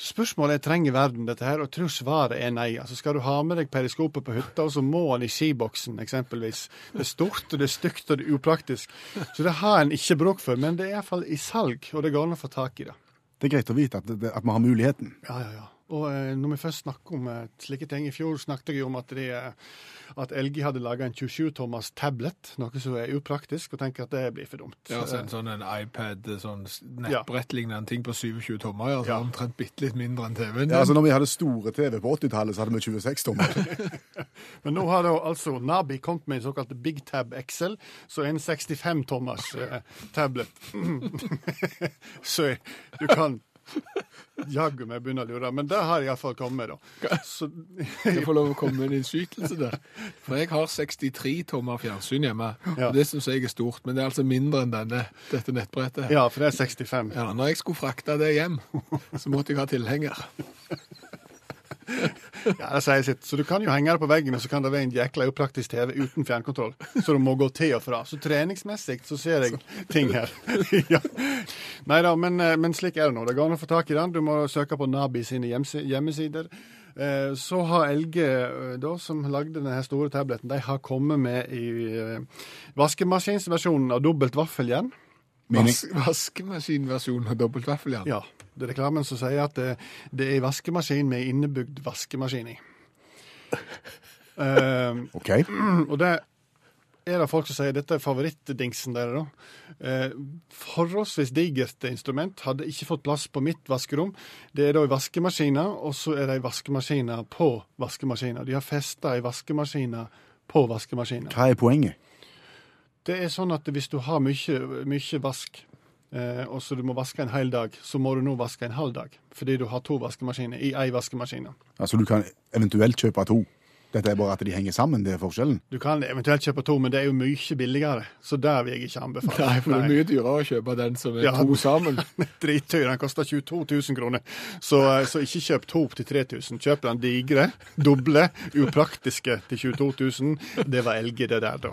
D: Spørsmålet er trenger verden dette her, og tror svaret er nei. Altså Skal du ha med deg periskopet på hytta, og så må han i skiboksen eksempelvis. Det er stort, og det er stygt, og det er upraktisk. Så det har en ikke bruk for, men det er iallfall i salg, og det går an å få tak i det.
B: Det er greit å vite at, det- at vi har muligheten.
D: Ja, ja, ja. Og eh, når vi først snakker om eh, slike ting I fjor snakket jeg om at, de, eh, at LG hadde laga en 27-tommers tablet, noe som er upraktisk, og tenker at det blir for dumt.
C: Ja, så en sånn en iPad, sånn nettbrettlignende ting på 27 tommer, ja,
D: Ja.
C: omtrent bitte litt mindre enn TV-en.
B: Ja, altså Når vi hadde store TV på 80-tallet, så hadde vi 26 tommer. (laughs)
D: Men nå har da altså Nabi kommet med en såkalt Big Tab XL, så en 65-tommers eh, tablet. (laughs) så du kan (laughs) jaggu meg begynner å lure. Men det har iallfall kommet, da. Så, (laughs)
C: Jeg får lov å komme med en innskytelse der. For jeg har 63 tommer fjernsyn hjemme.
D: Ja.
C: og Det syns jeg er stort, men det er altså mindre enn denne, dette nettbrettet.
D: ja, for det er 65.
C: Ja, når jeg skulle frakte det hjem, så måtte jeg ha tilhenger. (laughs) (laughs)
D: Ja, det sier sitt. Så du kan jo henge det på veggen, og så kan det være en jækla upraktisk TV uten fjernkontroll. Så du må gå til og fra. Så treningsmessig så ser jeg ting her. (laughs) ja. Nei da, men, eh, men slik er det nå. Det går an å få tak i den. Du må søke på Nabi sine hjemmesider. Eh, Så har Elge, eh, da, som lagde denne store tableten, de har kommet med i vaskemaskinsversjonen av dobbelt vaffeljern.
C: Vas vaskemaskinversjonen av dobbelt
D: Ja, igjen? er reklamen som sier at det, det er en vaskemaskin med innebygd vaskemaskin i. Uh, (laughs)
B: OK? (clears throat)
D: og det er det folk som sier dette er favorittdingsen deres. da. Uh, forholdsvis digert instrument. Hadde ikke fått plass på mitt vaskerom. Det er da ei vaskemaskin, og så er det ei vaskemaskin på vaskemaskina. De har festa ei vaskemaskin på vaskemaskina.
B: Hva er poenget?
D: Det er sånn at hvis du har mye, mye vask, eh, og så du må vaske en hel dag, så må du nå vaske en halv dag. Fordi du har to vaskemaskiner i ei vaskemaskin.
B: Altså, Du kan eventuelt kjøpe to. Dette er bare at de henger sammen, det er forskjellen.
D: Du kan eventuelt kjøpe to, men det er jo mye billigere. Så det vil jeg ikke anbefale.
C: Nei, for det er mye dyrere å kjøpe den som er
D: Ja.
C: to sammen. (laughs)
D: Dritdyr. Den koster 22 000 kroner. Så, eh, så ikke kjøp to til 3000. Kjøp den digre, doble, upraktiske til 22 000. Det var LG, det der, da.